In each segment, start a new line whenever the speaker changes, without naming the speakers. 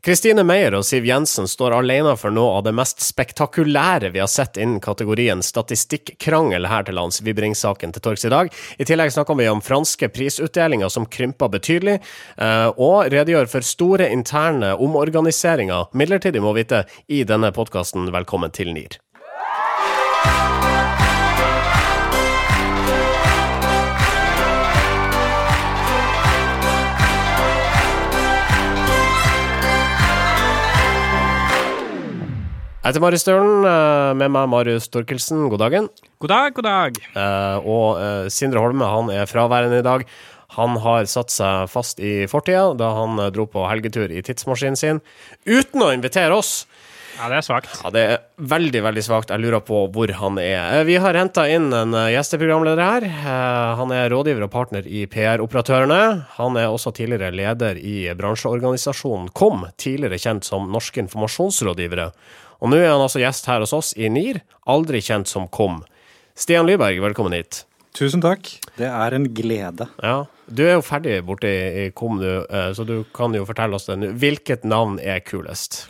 Kristine Meyer og Siv Jensen står alene for noe av det mest spektakulære vi har sett innen kategorien statistikkrangel her til lands. Vi bringer saken til torgs i dag. I tillegg snakker vi om franske prisutdelinger som krymper betydelig, eh, og redegjør for store interne omorganiseringer, midlertidig må vite, i denne podkasten. Velkommen til NIR. Jeg heter Marius Stølen, eh, med meg Marius Torkelsen, god dagen.
God dag, god dag.
Eh, og eh, Sindre Holme han er fraværende i dag. Han har satt seg fast i fortida da han dro på helgetur i tidsmaskinen sin, uten å invitere oss.
Ja, det er svakt.
Ja, Det er veldig veldig svakt. Jeg lurer på hvor han er. Vi har henta inn en gjesteprogramleder her. Han er rådgiver og partner i PR-operatørene. Han er også tidligere leder i bransjeorganisasjonen KOM, tidligere kjent som Norske informasjonsrådgivere. Og nå er han altså gjest her hos oss i NIR, aldri kjent som KOM. Stian Lyberg, velkommen hit.
Tusen takk. Det er en glede.
Ja, Du er jo ferdig borte i, KOM du, så du kan jo fortelle oss det nå. Hvilket navn er kulest?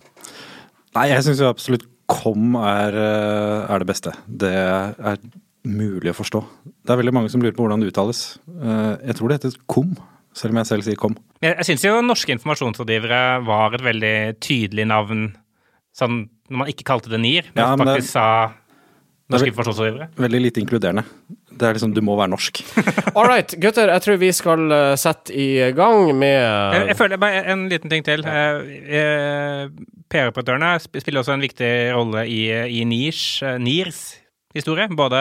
Nei, jeg syns jo absolutt KOM er, er, det beste. Det er mulig å forstå. Det er veldig mange som lurer på hvordan det uttales. Jeg tror det heter KOM, selv om jeg selv sier KOM.
Jeg, jeg syns jo norske informasjonsrådgivere var et veldig tydelig navn sånn når man ikke kalte det NIR, men ja, men faktisk sa norske informasjonsrådgivere?
Veldig lite inkluderende. Det er liksom, du må være norsk.
All right, gutter. Jeg tror vi skal uh, sette i gang med
jeg, jeg, føler bare en liten ting til. Uh, PR-operatørene spiller også en viktig rolle i, i NIRs, NIRs historie. Både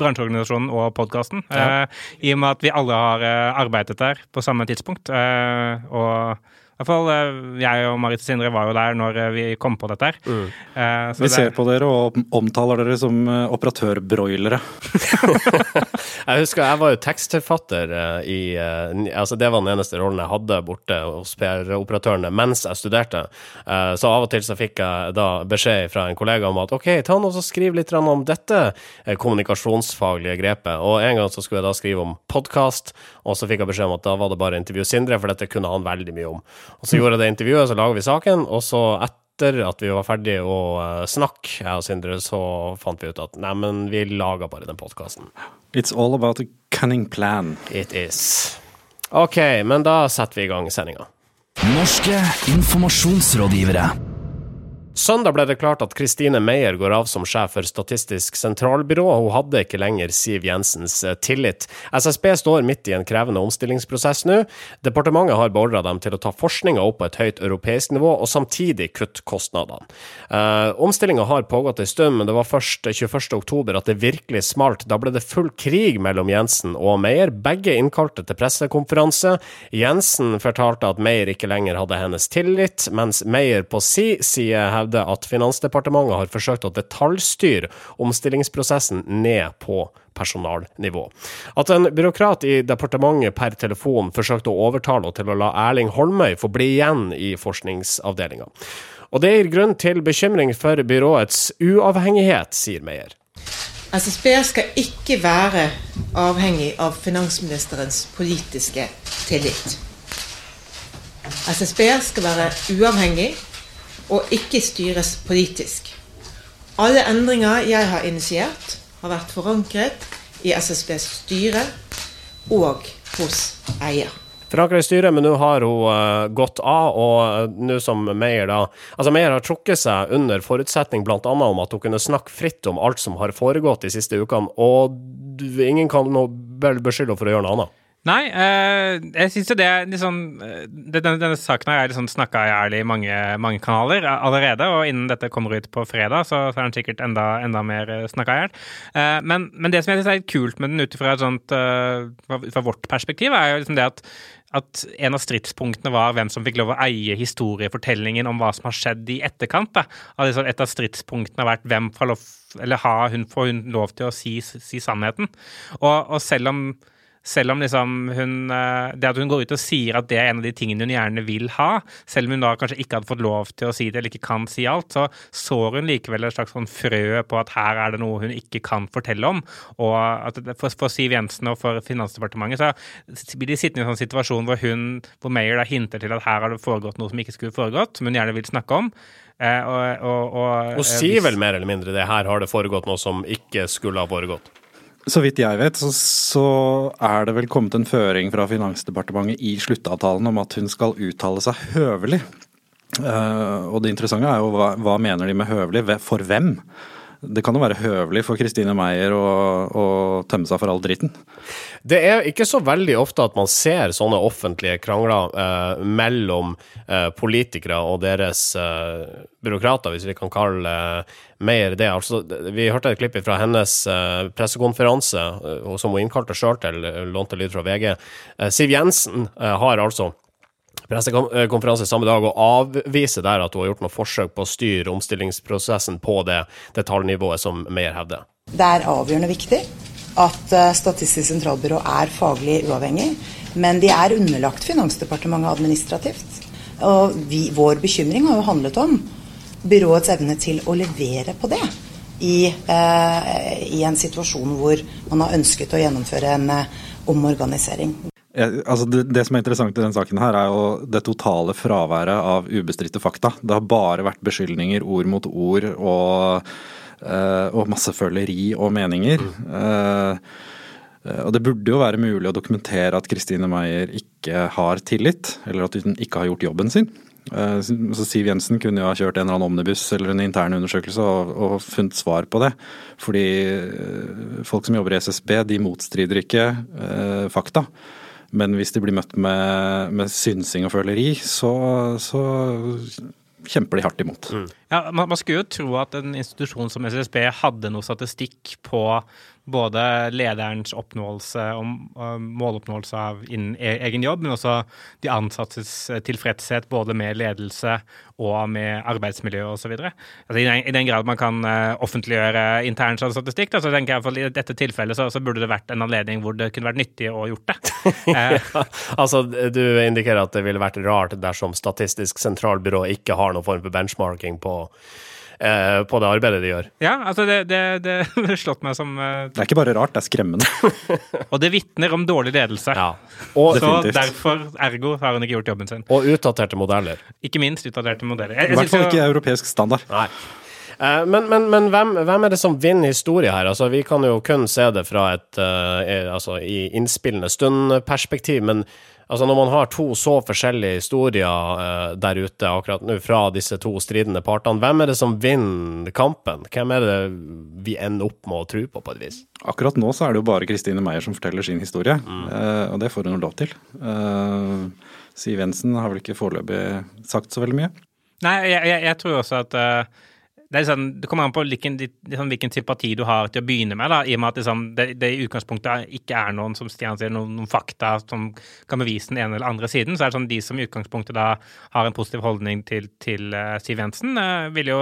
bransjeorganisasjonen og podkasten. Ja. I og med at vi alle har arbeidet der på samme tidspunkt. og hvert fall eh, jeg og Marit Sindre var jo der når eh, vi kom på dette her. Mm.
Uh, vi ser på dere og omtaler dere som operatørbroilere.
jeg husker jeg var jo tekstforfatter i Altså det var den eneste rollen jeg hadde borte hos PR-operatørene mens jeg studerte. Så av og til så fikk jeg da beskjed fra en kollega om at OK, ta nå og skriv litt om dette kommunikasjonsfaglige grepet. Og en gang så skulle jeg da skrive om podkast, og så fikk jeg beskjed om at da var det bare å intervjue Sindre, for dette kunne han veldig mye om. Og så gjorde jeg det intervjuet, så laga vi saken, og så etter at vi var ferdige å uh, snakke, jeg og Sindre, så fant vi ut at neimen, vi laga bare den podkasten.
It's all about a cunning plan.
It is. OK, men da setter vi i gang sendinga.
Norske informasjonsrådgivere.
Søndag ble det klart at Kristine Meyer går av som sjef for Statistisk sentralbyrå. Hun hadde ikke lenger Siv Jensens eh, tillit. SSB står midt i en krevende omstillingsprosess nå. Departementet har beordra dem til å ta forskninga opp på et høyt europeisk nivå, og samtidig kutte kostnadene. Eh, Omstillinga har pågått en stund, men det var først 21.10 at det virkelig smalt. Da ble det full krig mellom Jensen og Meyer. Begge innkalte til pressekonferanse. Jensen fortalte at Meyer ikke lenger hadde hennes tillit, mens Meyer på si side hevder at Finansdepartementet har forsøkt å detaljstyre omstillingsprosessen ned på personalnivå. At en byråkrat i departementet per telefon forsøkte å overtale henne til å la Erling Holmøy få bli igjen i forskningsavdelinga. Og det gir grunn til bekymring for byråets uavhengighet, sier Meyer.
SSB skal ikke være avhengig av finansministerens politiske tillit. SSB skal være uavhengig og ikke styres politisk. Alle endringer jeg har initiert, har vært forankret i SSBs styre og hos eier.
Forankret i styret, men nå har hun uh, gått av, og uh, nå som Meyer da Altså, Meyer har trukket seg under forutsetning bl.a. om at hun kunne snakke fritt om alt som har foregått de siste ukene, og ingen kan nå beskylde henne for å gjøre noe annet.
Nei, eh, jeg syns jo det er litt sånn Denne, denne saken her er liksom snakka i i mange, mange, kanaler allerede, og innen dette kommer ut på fredag, så, så er den sikkert enda, enda mer eh, snakka i hjel. Eh, men, men, det som jeg syns er litt kult med den ut fra, fra vårt perspektiv, er jo liksom det at at en av stridspunktene var hvem som fikk lov å eie historiefortellingen om hva som har skjedd i etterkant. Da. Et av stridspunktene har vært hvem får lov, eller har hun, får hun lov til å si, si sannheten. Og, og selv om selv om liksom hun, eh, det at hun går ut og sier at det er en av de tingene hun gjerne vil ha, selv om hun da kanskje ikke hadde fått lov til å si det eller ikke kan si alt, så sår hun likevel et slags sånn frø på at her er det noe hun ikke kan fortelle om. Og at for, for Siv Jensen og for Finansdepartementet så blir de sittende i en sånn situasjon hvor hun, hvor Meyer da hinter til at her har det foregått noe som ikke skulle foregått, som hun gjerne vil snakke om. Eh, og, og, og,
Hun sier vel mer eller mindre det her har det foregått noe som ikke skulle ha foregått.
Så vidt jeg vet, så, så, er det vel kommet en føring fra Finansdepartementet i sluttavtalen om at hun skal uttale seg høvelig. Uh, og det interessante er jo hva, hva mener de med høvelig, for hvem? Det kan jo være høvelig for Kristine Meyer å, å, tømme seg for all dritten.
Det er ikke så veldig ofte at man ser sånne offentlige krangler eh, mellom eh, politikere og deres eh, byråkrater, hvis vi kan kalle Meyer det. Altså, vi hørte et klipp fra hennes eh, pressekonferanse, eh, som hun innkalte sjøl til, lånte lyd fra VG. Eh, Siv Jensen har altså pressekonferanse samme dag og avviser der at hun har gjort noe forsøk på å styre omstillingsprosessen på det detaljnivået som Meyer hevder.
Det er avgjørende viktig at eh, Statistisk sentralbyrå er faglig uavhengig, men de er underlagt Finansdepartementet administrativt. Og vi, vår bekymring har jo handlet om byråets evne til å levere på det. I, eh, i en situasjon hvor man har ønsket å gjennomføre en eh, omorganisering.
Altså det, det, som er interessant i denne saken, her er jo det totale fraværet av ubestridte fakta. Det har bare vært beskyldninger, ord mot ord og, uh, og masse føleri og meninger. Mm. Uh, og Det burde jo være mulig å dokumentere at Kristine Meyer ikke har tillit, eller at hun ikke har gjort jobben sin. Så Siv Jensen kunne jo ha kjørt en eller annen omnibus eller en intern undersøkelse og, og, funnet svar på det. Fordi folk som jobber i SSB, de motstrider ikke uh, fakta. Men hvis de blir møtt med, med synsing og føleri, så, så kjemper de hardt imot. Mm.
Ja, man, man, skulle jo tro at en institusjon som SSB hadde noe statistikk på både lederens oppnåelse og måloppnåelse av innen e-, egen jobb, men også de ansattes eh, tilfredshet både med ledelse og med arbeidsmiljø osv. Altså, I, I den grad man kan uh, offentliggjøre intern statistikk, da, så tenker jeg for i dette tilfellet så, så, burde det vært en anledning hvor det kunne vært nyttig å gjort det.
ja, altså, Du indikerer at det ville vært rart dersom Statistisk sentralbyrå ikke har noen form for benchmarking på Eh, på det arbeidet de gjør.
Ja, altså det, det, det slått meg som eh,
Det er ikke bare rart, det er skremmende.
og det vitner om dårlig ledelse. Ja. Og, så derfor, ergo, har hun ikke gjort jobben sin.
Og utdaterte modeller.
Ikke minst utdaterte modeller.
I hvert fall ikke europeisk standard.
Nei. Eh, men, men, men hvem, hvem, er det som vinner historie her? Altså, vi kan jo kun se det fra et uh, altså, i innspillende stund-perspektiv, men Altså Når man har to så forskjellige historier uh, der ute akkurat nå fra disse to stridende partene, hvem er det som vinner kampen? Hvem er det vi ender opp med å tro på, på et vis?
Akkurat nå så er det jo bare Kristine Meyer som forteller sin historie, mm. uh, og det får hun lov til. Uh, Siv Jensen har vel ikke foreløpig sagt så veldig mye?
Nei, jeg, jeg, jeg tror også at det, sånn, det, kommer an på hvilken, liksom, hvilken, sympati du har til å begynne med. Da, I og med at liksom, det, det, i utgangspunktet ikke er noen som Stian sier, noen, noen, fakta som kan bevise den ene eller andre siden. Så er det sånn de som i utgangspunktet da har en positiv holdning til, til uh, Siv Jensen, uh, vil jo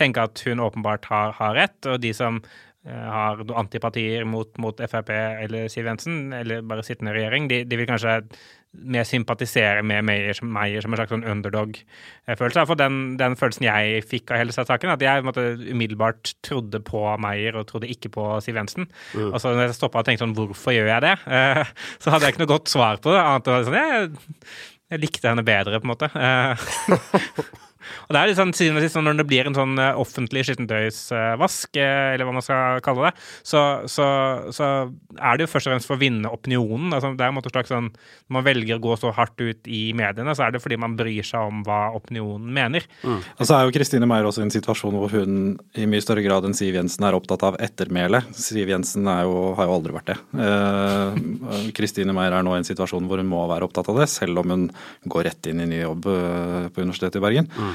tenke at hun åpenbart har, har rett. Og de som uh, har antipatier mot, mot Frp eller Siv Jensen, eller bare sittende regjering, de, de vil kanskje mer sympatisere med Meyer som, Meyer som en slags sånn underdog-følelse. For den, den, følelsen jeg fikk av hele saken, at jeg måtte, umiddelbart trodde på Meyer og trodde ikke på Siv Jensen. Mm. Og så når jeg stoppa og tenkte sånn, hvorfor gjør jeg det? Eh, så hadde jeg ikke noe godt svar på det. annet enn sånn, jeg, jeg likte henne bedre, på en måte. Eh, Og det er litt sånn, sånn Når det blir en sånn eh, offentlig skittentøysvask, eh, eller hva man skal kalle det, så, så, så, er det jo først og fremst for å vinne opinionen. Altså, det er en måte slags sånn, Når man velger å gå så hardt ut i mediene, så er det fordi man bryr seg om hva opinionen mener.
Mm. Og så er jo Kristine Meyer også i en situasjon hvor hun i mye større grad enn Siv Jensen er opptatt av ettermælet. Siv Jensen jo, har jo aldri vært det. Eh, Kristine uh, Meyer er nå i en situasjon hvor hun må være opptatt av det, selv om hun går rett inn i ny jobb på Universitetet i Bergen. Mm.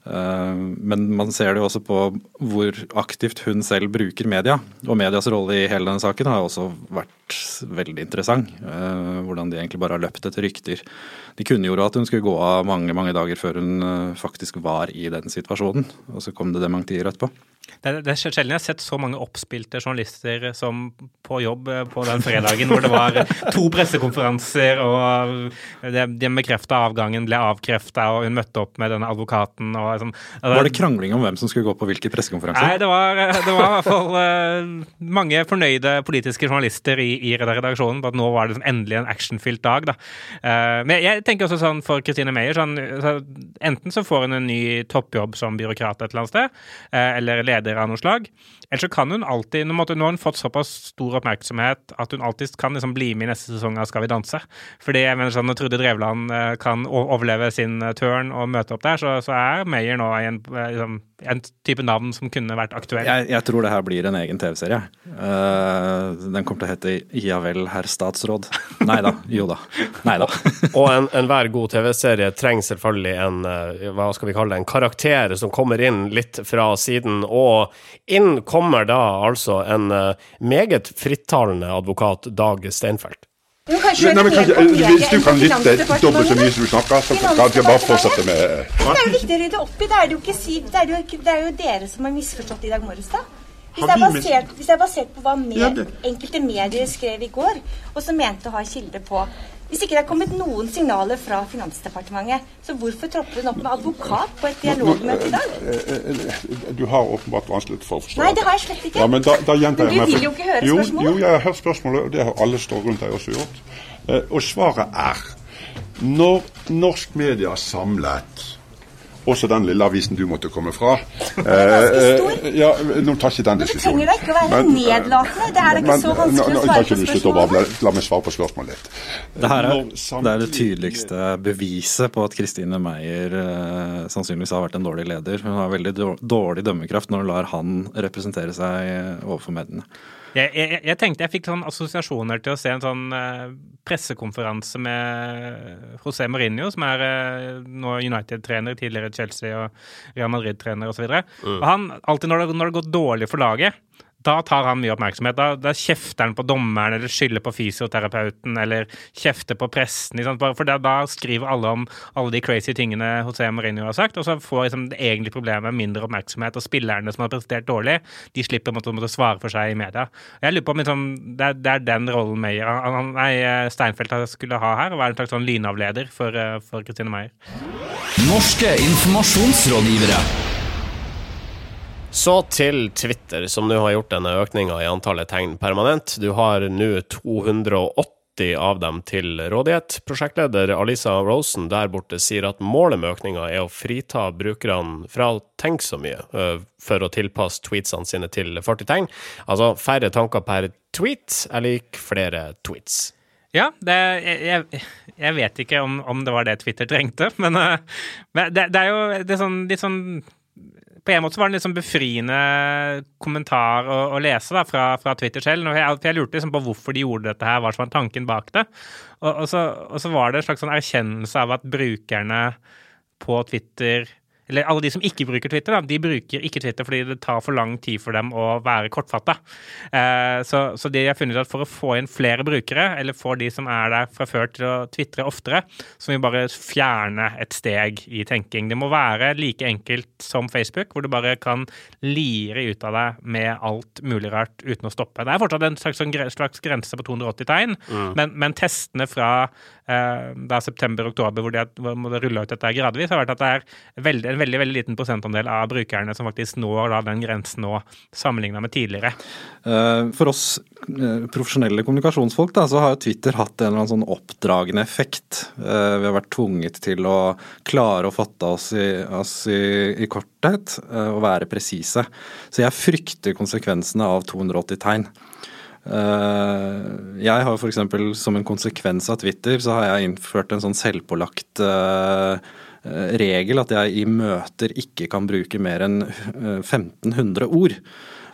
Eh, Men man ser det jo også på hvor aktivt hun selv bruker media. Og medias rolle i hele denne saken har også vært veldig interessant. Eh, Hvordan de egentlig bare har løpt etter rykter. De kunngjorde at hun skulle gå av mange mange dager før hun eh, faktisk var i den situasjonen. Og så kom det dementier etterpå.
Det, det er sjelden jeg har sett så mange oppspilte journalister som på jobb på den fredagen hvor det var to pressekonferanser, og den bekrefta avgangen ble avkrefta, og hun møtte opp med denne advokaten og sånn.
Var det krangling om hvem som skulle gå på hvilke
Nei, det var, det var i hvert fall uh, mange fornøyde politiske journalister i, i redaksjonen på at nå var det sånn endelig en actionfylt dag. Da. Uh, men jeg tenker også sånn for Christine Meyer sånn, så Enten så får hun en ny toppjobb som byråkrat et eller annet sted, uh, eller leder av noe slag. Eller så kan hun alltid Nå måtte- nå har hun fått såpass stor oppmerksomhet at hun alltid kan liksom bli med i neste sesong av Skal vi danse. Fordi jeg mener sånn, når Trude Drevland eh, kan overleve sin tørn turn og møte opp der, så, så er Meyer nå i en, eh, liksom, en type navn som kunne vært aktuell.
Jeg, jeg tror det her blir en egen TV-serie. Uh, den kommer til å hete Ja vel, herr statsråd. Nei da. Jo da. Nei da.
Og en- enhver god TV-serie trenger selvfølgelig en eh, hva skal vi kalle det, en karakter som kommer inn litt fra siden. Og inn kommer da altså en meget frittalende advokat, Dag Steinfeld.
Nei, men kanskje, Hvis du kan lytte dobbelt så mye som du snakker, så kan vi bare fortsette med
Det er jo viktig å rydde opp i. Det er det jo ikke det er jo, det er jo dere som har misforstått i dag morges, da. Hvis det, er basert, hvis det er basert på hva med, enkelte medier skrev i går, og som mente å ha kilde på Hvis ikke det er kommet noen signaler fra Finansdepartementet, så hvorfor tropper hun opp med advokat på et dialogmøte i dag?
Eh, Du har åpenbart vanskelig for å forstå.
Nei, det har jeg slett ikke.
Ja, men da, da
Men du vil jo ikke høre
jo,
spørsmålet.
Jo, jeg har hørt spørsmålet, og det har alle stått rundt deg også gjort. Eh, Og svaret er når norsk media samlet også den lille avisen du måtte komme fra.
ganske stor.
Eh, ja, Nå tar ikke den
Men det trenger da ikke å være
Men, eh,
nedlatende. Det er da ikke
men,
så vanskelig å svare på
du
spørsmålet.
La meg svare på spørsmålet litt.
Det her er, det er det tydeligste beviset på at Christine Meyer eh, sannsynligvis har vært en dårlig leder. Hun har veldig dårlig dømmekraft når hun lar han representere seg eh, overfor mediene.
Jeg, jeg, jeg tenkte jeg fikk sånn assosiasjoner til å se en sånn eh, pressekonferanse med José Mourinho, som er eh, nå United-trener, tidligere Chelsea og Real Madrid-trener osv. Mm. Og han, alltid når det, når det går dårlig for laget, da tar han mye oppmerksomhet. Da, da kjefter han på dommeren, eller skylder på fysioterapeuten, eller kjefter på pressen. Liksom. For da, da skriver alle om alle de crazy tingene José Mourinho har sagt, og så får liksom, det egentlige problemet mindre oppmerksomhet. Og spillerne som har prestert dårlig, de slipper måtte, måtte svare for seg i media. Jeg lurer på om liksom, det, er, det er den rollen Meyer nei, Steinfeld skulle ha her, og være en slags sånn lynavleder for, eh, for Christine Meyer.
Norske informasjonsrådgivere.
Så til Twitter, som nå har gjort denne økninga i antallet tegn permanent. Du har nå 280 av dem til rådighet. Prosjektleder Alisa Rosen der borte sier at målet med økninga er å frita brukerne fra å tenke så mye, for å tilpasse tweetsene sine til 40 tegn. Altså færre tanker per tweet er lik flere tweets.
Ja, det, jeg, jeg, vet ikke om, om det var det Twitter trengte, men, men det, det er jo det er sånn, litt sånn på en måte var det en sånn befriende kommentar å, å lese da, fra, fra Twitter selv. Jeg, for jeg lurte liksom på hvorfor de gjorde dette her, hva som var tanken bak det. Og, og, så, og så var det en slags sånn erkjennelse av at brukerne på Twitter eller alle de som ikke bruker Twitter, da, de bruker ikke Twitter fordi det tar for lang tid for dem å være kortfatta. Eh, så, så de har funnet ut at for å få inn flere brukere, eller få de som er der fra før til å tvitre oftere, så må vi bare fjerne et steg i tenking. Det må være like enkelt som Facebook, hvor du bare kan lire ut av deg med alt mulig rart uten å stoppe. Det er fortsatt en slags, slags grense på 280 tegn, men, men testene fra eh, da september-oktober, hvor hvor de rulla ut dette gradvis, har vært at det er veldig, en veldig veldig liten prosentandel av brukerne som faktisk når da den grensen nå, sammenligna med tidligere.
Eh, For oss eh, profesjonelle kommunikasjonsfolk da, så har jo Twitter hatt en eller annen sånn oppdragende effekt. Vi har vært tvunget til å klare å fatte oss i, oss i, i korthet og være presise. Så jeg frykter konsekvensene av 280 tegn. Eh, Jeg har f.eks. som en konsekvens av Twitter, så har jeg innført en sånn selvpålagt eh, regel at jeg i møter ikke kan bruke mer enn eh, 1500 ord.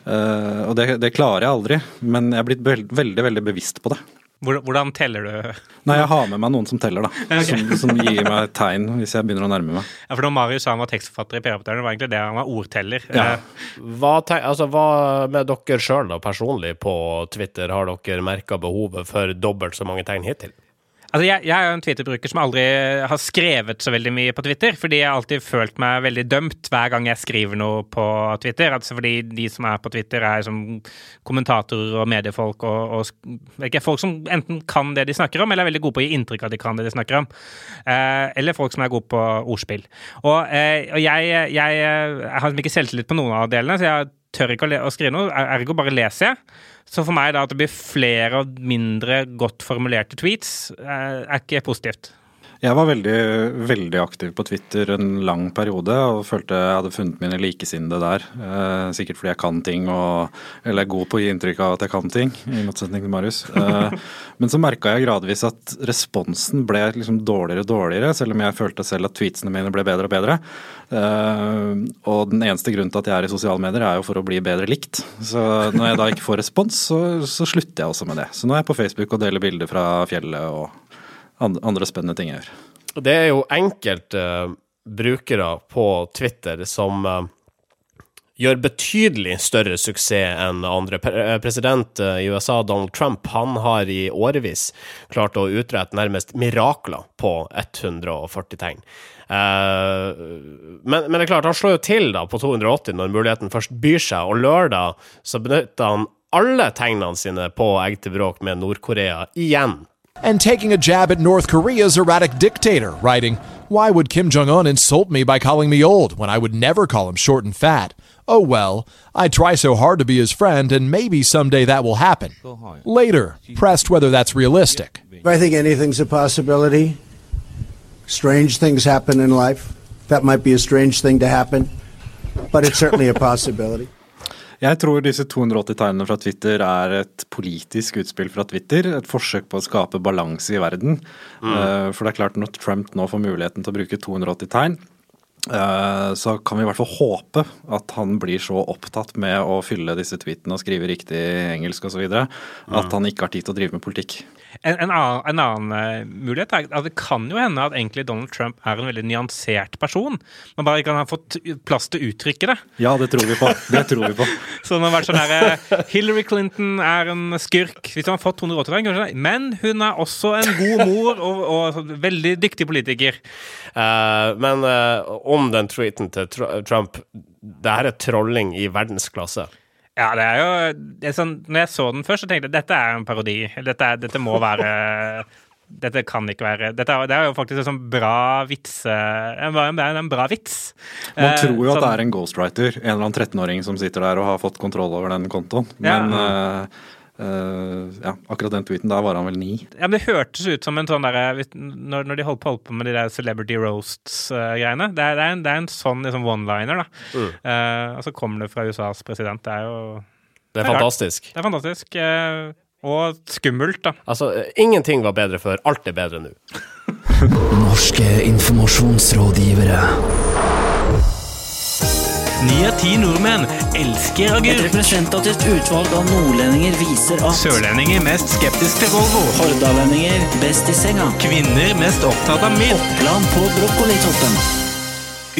Eh, og det, det klarer jeg aldri, men jeg er blitt veldig veldig bevisst på det.
Hvordan, teller du?
Nei, jeg har med meg noen som teller, da. Som, som gir meg tegn hvis jeg begynner å nærme meg.
Ja, for når Marius sa han var tekstforfatter i PR-oppdateringen, var egentlig det han var ordteller.
Ja.
Eh,
Hva, altså, hva med dere sjøl personlig på Twitter? Har dere merka behovet for dobbelt så mange tegn hittil?
Altså, jeg, jeg er jo en Twitter-bruker som aldri har skrevet så veldig mye på Twitter, fordi jeg har alltid følt meg veldig dømt hver gang jeg skriver noe på Twitter. Altså fordi de som er på Twitter, er som kommentatorer og mediefolk og, og ikke, folk som enten kan det de snakker om, eller er veldig gode på å gi inntrykk av at de kan det de snakker om. Eh, eller folk som er gode på ordspill. Og, eh, og jeg, jeg, jeg har liksom ikke selvtillit på noen av delene, så jeg tør ikke å, å skrive noe, er- ergo bare leser jeg. Så for meg da at det blir flere og mindre godt formulerte tweets, eh, er ikke positivt.
Jeg var veldig, veldig aktiv på Twitter en lang periode og følte jeg hadde funnet mine likesinnede der. Eh, sikkert fordi jeg kan ting og eller er god på å gi inntrykk av at jeg kan ting, i motsetning til Marius. Eh, men så merka jeg gradvis at responsen ble liksom dårligere og dårligere, selv om jeg følte selv at tweetsene mine ble bedre og bedre. Eh, og den eneste grunnen til at jeg er i sosiale medier, er jo for å bli bedre likt. Så når jeg da ikke får respons, så, så slutter jeg også med det. Så nå er jeg på Facebook og deler bilder fra fjellet og andre spennende ting jeg gjør.
Det er jo enkelte uh, brukere på Twitter som uh, gjør betydelig større suksess enn andre. Eh, President eh, i USA, Donald Trump, han har i årevis klart å utrette nærmest mirakler på 140 tegn. Men, men det er klart, han slår jo til da på 280 når muligheten først byr seg, og lørdag så benytter han alle tegnene sine på egg til bråk med Nord-Korea igjen.
And taking a jab at North Korea's erratic dictator, writing, Why would Kim Jong un insult me by calling me old when I would never call him short and fat? Oh well, I try so hard to be his friend, and maybe someday that will happen. Later, pressed whether that's realistic.
I think anything's a possibility. Strange things happen in life. That might be a strange thing to happen, but it's certainly a possibility.
Jeg tror disse 280 tegnene fra Twitter er et politisk utspill fra Twitter. Et forsøk på å skape balanse i verden. Mm. For det er klart, når Trump nå får muligheten til å bruke 280 tegn, eh, så kan vi i hvert fall håpe at han blir så opptatt med å fylle disse tweetene og skrive riktig engelsk osv. at han ikke har tid til å drive med politikk.
En, en annen, en annen eh, mulighet er at det kan jo hende at egentlig Donald Trump er en veldig nyansert person. Man bare ikke har fått plass til å uttrykke det.
Ja, det tror vi på. Det tror vi på.
Så det har vært sånn her eh, Hillary Clinton er en skurk. Hvis hun har fått 280 poeng, kanskje, men hun er også en god mor og, og veldig dyktig politiker.
Uh, men uh, om den tweeten til Trump Det her er trolling i verdensklasse.
Ja, det er jo det er sånn, Når jeg så den først, så tenkte jeg dette er en parodi. Dette, er, dette må være Dette kan ikke være dette er, Det er jo faktisk en sånn bra vitse en, en, en bra vits.
Man
Eh,
tror jo at
sånn-
det er en ghostwriter, en eller annen 13-åring som sitter der og har fått kontroll over den kontoen.
Ja.
Men eh, eh, ja, akkurat den tweeten, der var han vel ni.
Ja, men Det hørtes ut som en sånn derre Når, når de holdt på, holdt på med de der Celebrity Roasts-greiene. det, er, det, er en, det er en sånn liksom one-liner, da. Eh, og så kommer det fra USAs president. Det er jo
Det er
rart.
fantastisk.
Det er fantastisk. eh, og skummelt, da.
Altså, eh, ingenting var bedre før. Alt er bedre nå.
Norske informasjonsrådgivere.
Ni av ti nordmenn elsker
Et representativt utvalg av nordlendinger viser at
Sørlendinger mest skeptisk til Volvo.
hordalendinger best i senga.
Kvinner mest opptatt av mild.
Oppland på brokkolitoppen.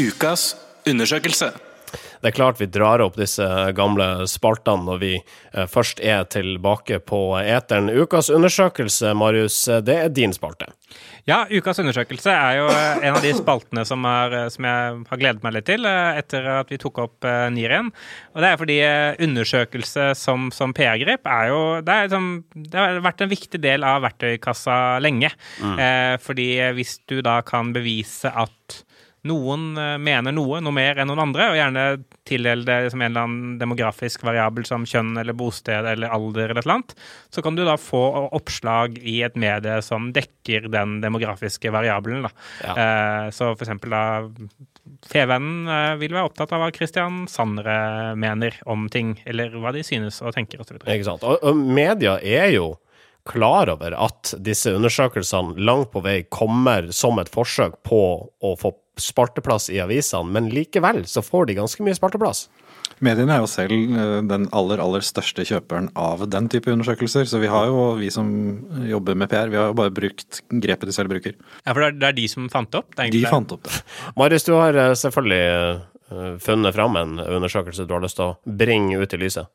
Ukas undersøkelse.
Det er klart vi drar opp disse gamle spaltene når vi eh, først er tilbake på eteren. Ukas undersøkelse, Marius, det er din spalte.
Ja, ukas undersøkelse er jo eh, en av de spaltene som, er, eh, som jeg har gledet meg litt til eh, etter at vi tok opp eh, Niren. Og det er fordi undersøkelse som, som PR-grep er jo det, er liksom, det har vært en viktig del av verktøykassa lenge. Eh, fordi hvis du da kan bevise at noen eh, mener noe, noe mer enn noen andre, og gjerne tildele det som en eller annen demografisk variabel som kjønn eller bosted eller alder eller et eller annet, så kan du da få oppslag i et medie som dekker den demografiske variabelen. Da. Eh, så for eksempel da Fevennen eh, vil være opptatt av hva Christian Sandre mener om ting, eller hva de synes og tenker osv.
Ikke sant? Og, og media er jo klar over at disse undersøkelsene langt på vei kommer som et forsøk på å få spalteplass i avisene, men likevel så får de ganske mye spalteplass.
Mediene er jo selv eh, den aller, aller største kjøperen av den type undersøkelser. Så vi har jo, vi som jobber med PR, vi har jo bare brukt grepet de selv bruker.
Ja, for det er, er de som fant det opp? Det er
De fant opp det.
Marius, du har eh, selvfølgelig eh, funnet fram en undersøkelse du har lyst til å bringe ut i lyset.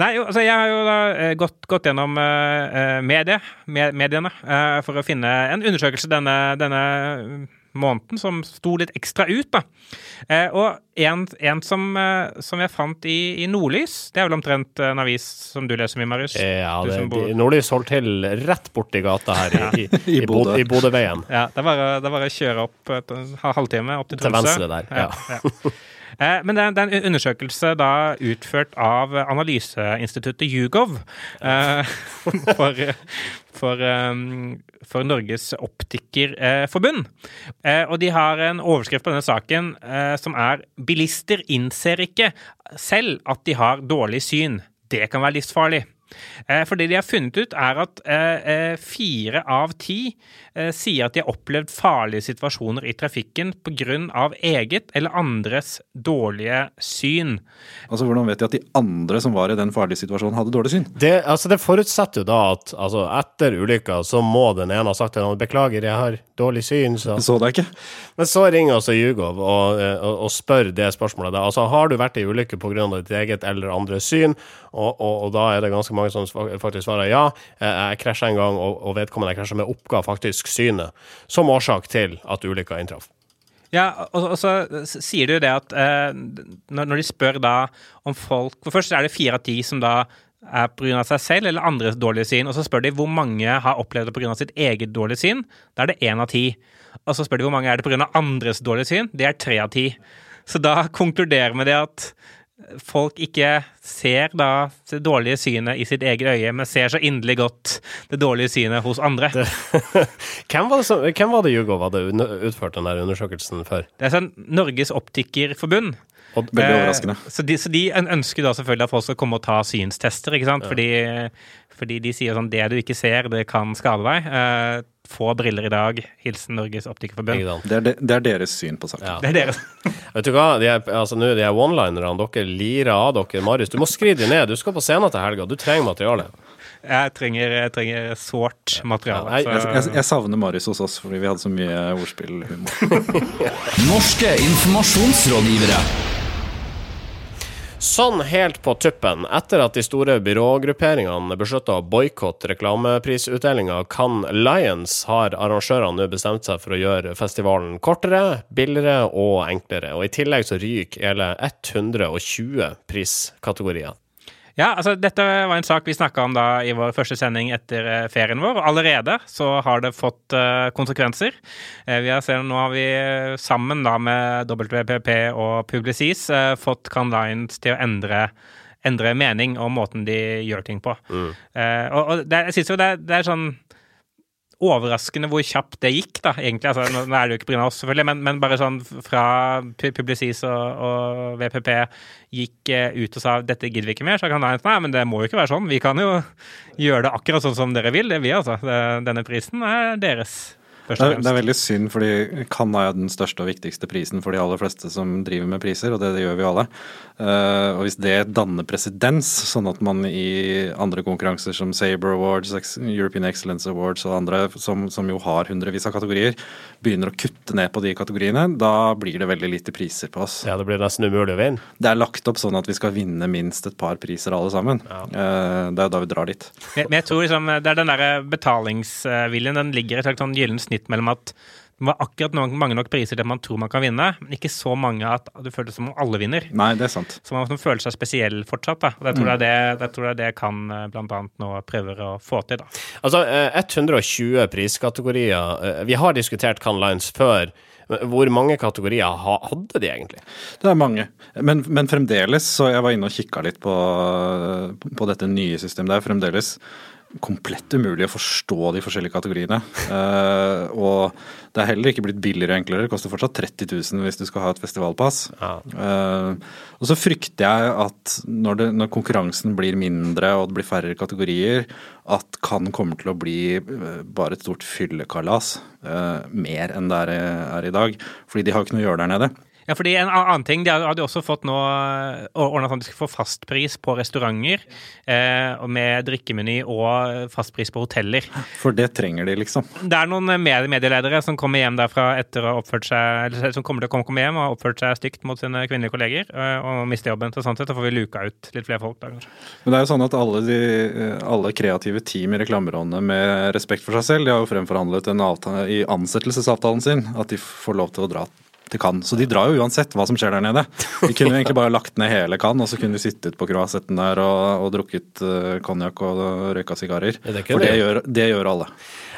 Nei, altså jeg har jo da gått, gått gjennom eh, eh, medie, mediene for å finne en undersøkelse denne, denne måneden som sto litt ekstra ut. da. Eh, og en, en som, eh, som jeg fant i, i Nordlys, det er vel omtrent en avis som du leser mye, Marius?
Ja, det,
bor-
de- Nordlys holdt til rett borti gata her i, i, i,
I Bodø.
I Bodøveien.
Ja, det er bare, å kjøre opp en halvtime opp til
Til
Tromsø.
venstre der, ja.
ja. Eh, Men det er, en undersøkelse da utført av analyseinstituttet Hugov eh, for, for, eh, for Norges Optikerforbund. Eh, Og de har en overskrift på denne saken eh, som er 'Bilister innser ikke selv at de har dårlig syn'. Det kan være livsfarlig. Eh, For det de har funnet ut, er at eh, eh, fire av ti eh, sier at de har opplevd farlige situasjoner i trafikken pga. eget eller andres dårlige syn.
Altså Hvordan vet de at de andre som var i den farlige situasjonen, hadde dårlig syn?
Det, altså, det forutsetter jo da at altså, etter ulykka så må den ene ha sagt til den andre beklager, jeg har dårlig syn, så
Så deg ikke?
Men så ringer altså Jugov og, eh, og, og spør det spørsmålet. Da. Altså, har du vært i ulykke pga. ditt eget eller andres syn? Og, og, og da er det ganske mange som faktisk svarer ja. eh, Jeg krasja en gang, og, og vedkommende jeg krasja med, oppga faktisk synet som årsak til at ulykka inntraff.
Ja, og, og så sier du det at eh, når, når de spør da om folk For først er det fire av ti som da er pga. seg selv eller andres dårlige syn, og så spør de hvor mange har opplevd det pga. sitt eget dårlige syn. Da er det én av ti. Og så spør de hvor mange er det pga. andres dårlige syn. Det er tre av ti. Så da konkluderer vi med det at folk ikke ser da det dårlige synet i sitt eget øye, men ser så inderlig godt det dårlige synet hos andre.
Hvem var det, som, hvem var det Hugo hadde utført den der undersøkelsen for?
Det er sånn Norges Optikerforbund.
Veldig
Eh,
overraskende.
Så de, så de ønsker da selvfølgelig at folk skal komme og ta synstester, ikke sant? Fordi, fordi de sier sånn det du ikke ser, det kan skade deg. Eh, få briller i dag. Hilsen Norges Optikerforbund.
Det er, de, det er deres syn på saken.
Ja.
Det er deres.
Vet du hva, de, er, altså, nå, de er one-linerne dere lirer av dere. Marius, du må skrive de ned. Du skal på scenen til helga. Du trenger materiale.
Jeg trenger, jeg trenger sårt materiale.
Ja,
jeg,
Jeg, jeg savner Marius hos oss fordi vi hadde så mye ordspillhumor.
Norske informasjonsrådgivere.
Sånn helt på tuppen, etter at de store byrågrupperingene beslutta å boikotte reklameprisutdelinga Cannes Lions, har arrangørene nå bestemt seg for å gjøre festivalen kortere, billigere og enklere. Og I tillegg så ryker hele 120 priskategorier.
Ja, altså dette var en sak vi snakka om da i vår første sending etter eh, ferien vår. og Allerede så har det fått eh, konsekvenser. Eh, vi har sett, nå har vi sammen da med WPP og Publicis eh, fått Can Lines til å endre endre mening om måten de gjør ting på. Eh, og, og det, jeg synes jo det, det er sånn overraskende hvor kjapt det gikk, da, egentlig. Altså, nå, nå er det jo ikke pga. oss, selvfølgelig, men, men bare sånn fra Publicis og, og VPP gikk eh, ut og sa dette gidder vi ikke mer, så kan Lions nei, men det må jo ikke være sånn. Vi kan jo gjøre det akkurat sånn som dere vil, det er vi altså. Det, denne prisen er deres,
Det er, det er veldig synd, fordi Cannes er den største og viktigste prisen for de aller fleste som driver med priser, og det, det gjør vi alle. Eh, og hvis det danner presedens, sånn at man i andre konkurranser som Saber Awards, European Excellence Awards og andre, som, som jo har hundrevis av kategorier, begynner å kutte ned på de kategoriene, da blir det veldig lite priser på oss.
Ja, det blir nesten umulig å vinne.
Det er lagt opp sånn at vi skal vinne minst et par priser alle sammen. Eh, det er jo da vi drar dit.
Men men jeg tror liksom, det er den der betalingsviljen, den ligger i et sånn gyllent snitt mellom at det var akkurat nok, mange nok priser til man tror man kan vinne, men ikke så mange at du føler det som om alle vinner.
Nei, det er sant.
Så man føler seg spesiell fortsatt. da. Og Jeg tror, det, er det, jeg tror det det kan bl.a. blant annet nå prøver å få til. da.
Altså, eh, 120 priskategorier. Eh, Vi har diskutert Can Lines før. Hvor mange kategorier hadde de egentlig?
Det er mange. Men, men fremdeles, så jeg var inne og kikka litt på, på dette nye systemet. Det er fremdeles komplett umulig å forstå de forskjellige kategoriene. Uh, og det er heller ikke blitt billigere og enklere. Det koster fortsatt 30 000 hvis du skal ha et festivalpass. Eh, og så frykter jeg at når, det, når konkurransen blir mindre og det blir færre kategorier, at kan komme til å bli eh, bare et stort fyllekalas. Uh, mer enn det er, er i dag. Fordi de har ikke noe å gjøre der nede.
Ja, fordi en annen ting, De hadde også fått nå ordna sånn at de skulle få fastpris på restauranter, eh, med drikkemeny og fastpris på hoteller.
For det trenger de, liksom.
Det er noen medieledere som kommer hjem derfra etter å ha oppført seg Eller som kommer til å komme, hjem og har oppført seg stygt mot sine kvinnelige kolleger eh, og mister jobben. Så sånn sett så får vi luka ut litt flere folk da, kanskje.
Men det er jo sånn at alle, de, alle kreative team i reklamerådene med respekt for seg selv, de har jo fremforhandlet en avtale i ansettelsesavtalen sin at de får lov til å dra til Cannes. Så de drar jo uansett hva som skjer der nede. De kunne jo egentlig bare lagt ned hele Cannes, og så kunne de sittet på kroasetten der og, og drukket uh, konjakk og røyka sigarer.
Det
For det
de.
gjør, det gjør alle.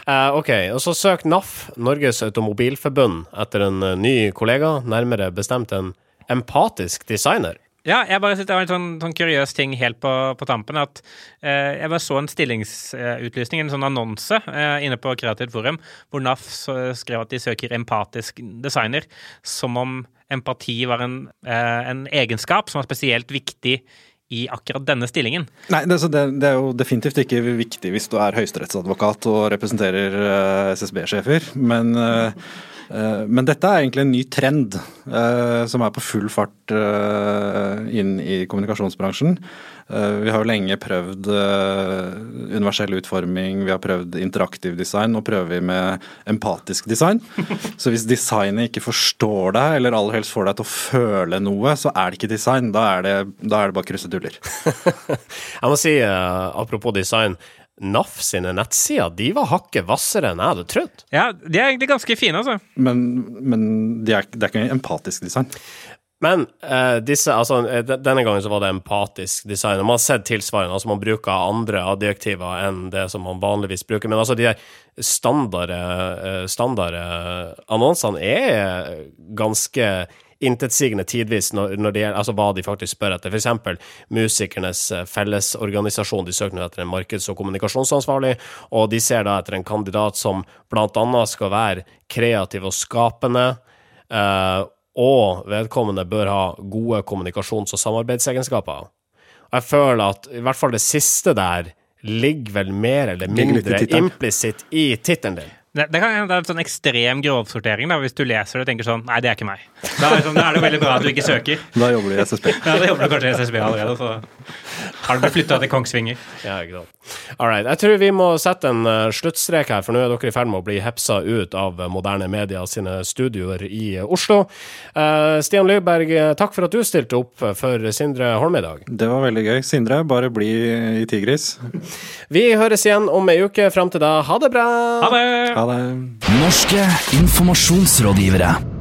Uh, ok, og så søk NAF, Norges Automobilforbund, etter en eh, ny kollega, nærmere bestemt en empatisk designer.
Ja, jeg bare synes det var en sånn, sånn kuriøs ting helt på, på tampen. At eh, jeg bare så en stillingsutlysning, en sånn annonse, eh, inne på Kreativt Forum, hvor NAF skrev at de søker empatisk designer, som om empati var en, eh, en egenskap som var spesielt viktig i akkurat denne stillingen.
Nei, det, det, er jo definitivt ikke viktig hvis du er høyesterettsadvokat og representerer eh, SSB-sjefer, men eh, men dette er egentlig en ny trend eh, som er på full fart eh, inn i kommunikasjonsbransjen. Eh, vi har jo lenge prøvd eh, universell utforming, vi har prøvd interaktiv design, nå prøver vi med empatisk design. Så hvis designet ikke forstår deg, eller aller helst får deg til å føle noe, så er det ikke design. Da er det, da er det bare kruseduller.
Jeg må si, eh, apropos design, NAF sine nettsider de var hakket hvassere enn jeg hadde trodd.
Ja, de er egentlig ganske fine, altså.
Men, men det, er, de er ikke empatisk design.
Men uh, disse, altså, eh, denne gangen så var det empatisk design. og Man har sett tilsvarende, altså man bruker andre adjektiver enn det som man vanligvis bruker. Men altså de standard, eh, standard annonsene er ganske intetsigende tidvis når, når det gjelder altså hva de faktisk spør etter. Eksempel Musikernes eh, Fellesorganisasjon, de søker nå etter en markeds- og kommunikasjonsansvarlig, og de ser da etter en kandidat som annet skal være kreativ og skapende. eh, og vedkommende bør ha gode kommunikasjons- og samarbeidsegenskaper. Jeg føler at i hvert fall det siste der ligger vel mer eller mindre implisitt i tittelen din.
Det, det, kan, det er en sånn ekstrem grovsortering da, hvis du leser det og tenker sånn Nei, det er ikke meg. Da er, det sånn, da er det veldig bra at du ikke søker.
Da jobber du i SSB.
Ja, Da jobber du kanskje i SSB allerede, så har du blitt flytta til Kongsvinger.
Ja, ikke sant. All right. Jeg tror vi må sette en eh, sluttstrek her, for nå er dere i ferd med å bli hepsa ut av moderne media sine studioer i eh, Oslo. Eh, Stian Lyberg, takk for at du stilte opp for Sindre Holm i dag.
Det var veldig gøy. Sindre, bare bli i Tigris.
Vi høres igjen om ei uke. Fram til da, ha det bra!
Ha det!
Ha det.
Norske informasjonsrådgivere.